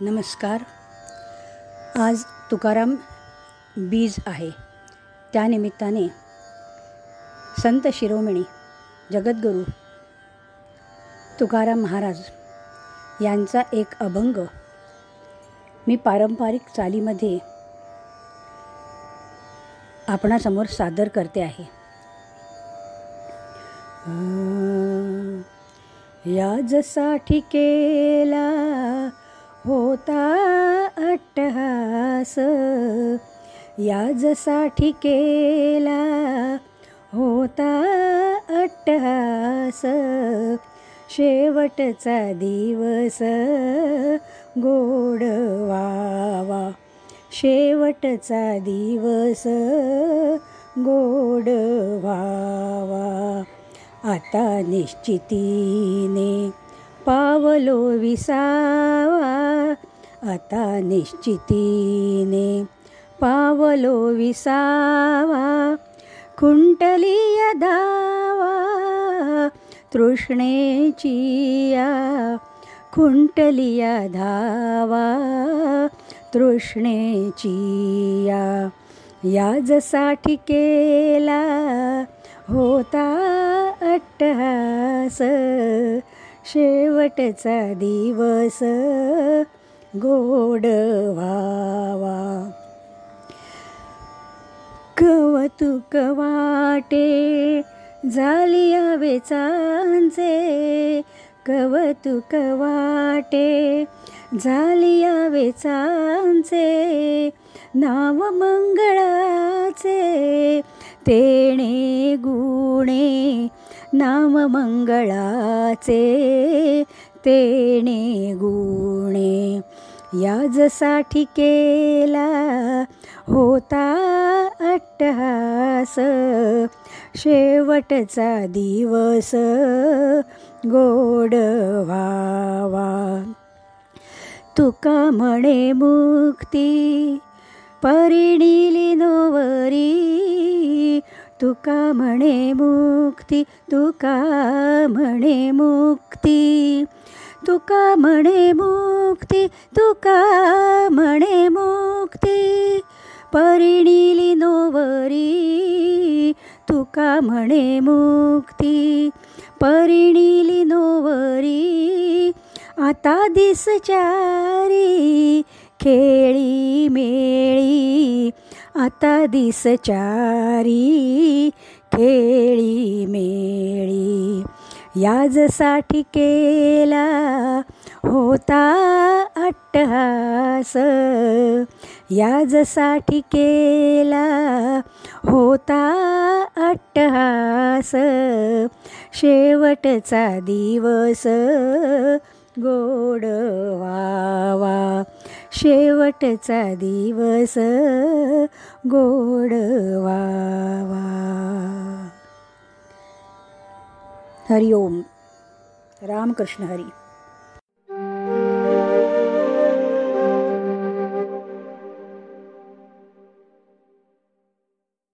नमस्कार. आज तुकाराम बीज आहे. त्यानिमित्ताने संत शिरोमणी जगद्गुरू तुकाराम महाराज यांचा एक अभंग मी पारंपरिक चालीमध्ये आपणासमोर सादर करते आहे. याजसाठी केला होता अट्टहास. याजसाठी केला होता अट्टहास. शेवटचा दिवस गोड व्हावा. शेवटचा दिवस गोड व्हावा. आता निश्चितीने पावलो विसावा. आता निश्चितीने पावलो विसावा. कुंटलीय धावा तृष्णेचिया खुंटलिया धावा तृष्णेचिया याजसाठी केला होता अट्टहास. शेवटचा दिवस. गोड व्हावा कवतुक वाटे झाली वेचांचे कवतुक वाटे झाली वेचांचे नाव मंगळाचे. तेणे गुणे नाममंगळाचे तेणे गुणे. याजसाठी केला होता अट्टहास. शेवटचा दिवस गोड व्हावा. तुका म्हणे मुक्ती परिणिली तुका म्हणे मुक्ती? तुका म्हणे मुक्ती? तुका म्हणे मुक्ती? तुका म्हणे मुक्ती? परिणिली नोवरी तुका म्हणे मुक्ती? परिणिली नोवरी आता दिसचारी खेळी मे आता दिस चारी खेळी मेळी. याजसाठी केला होता अट्टहास याजसाठी केला होता अट्टहास. शेवटचा दिवस गोडवा. शेवटचा दिवस गोडवावा हरिओम. रामकृष्ण हरी.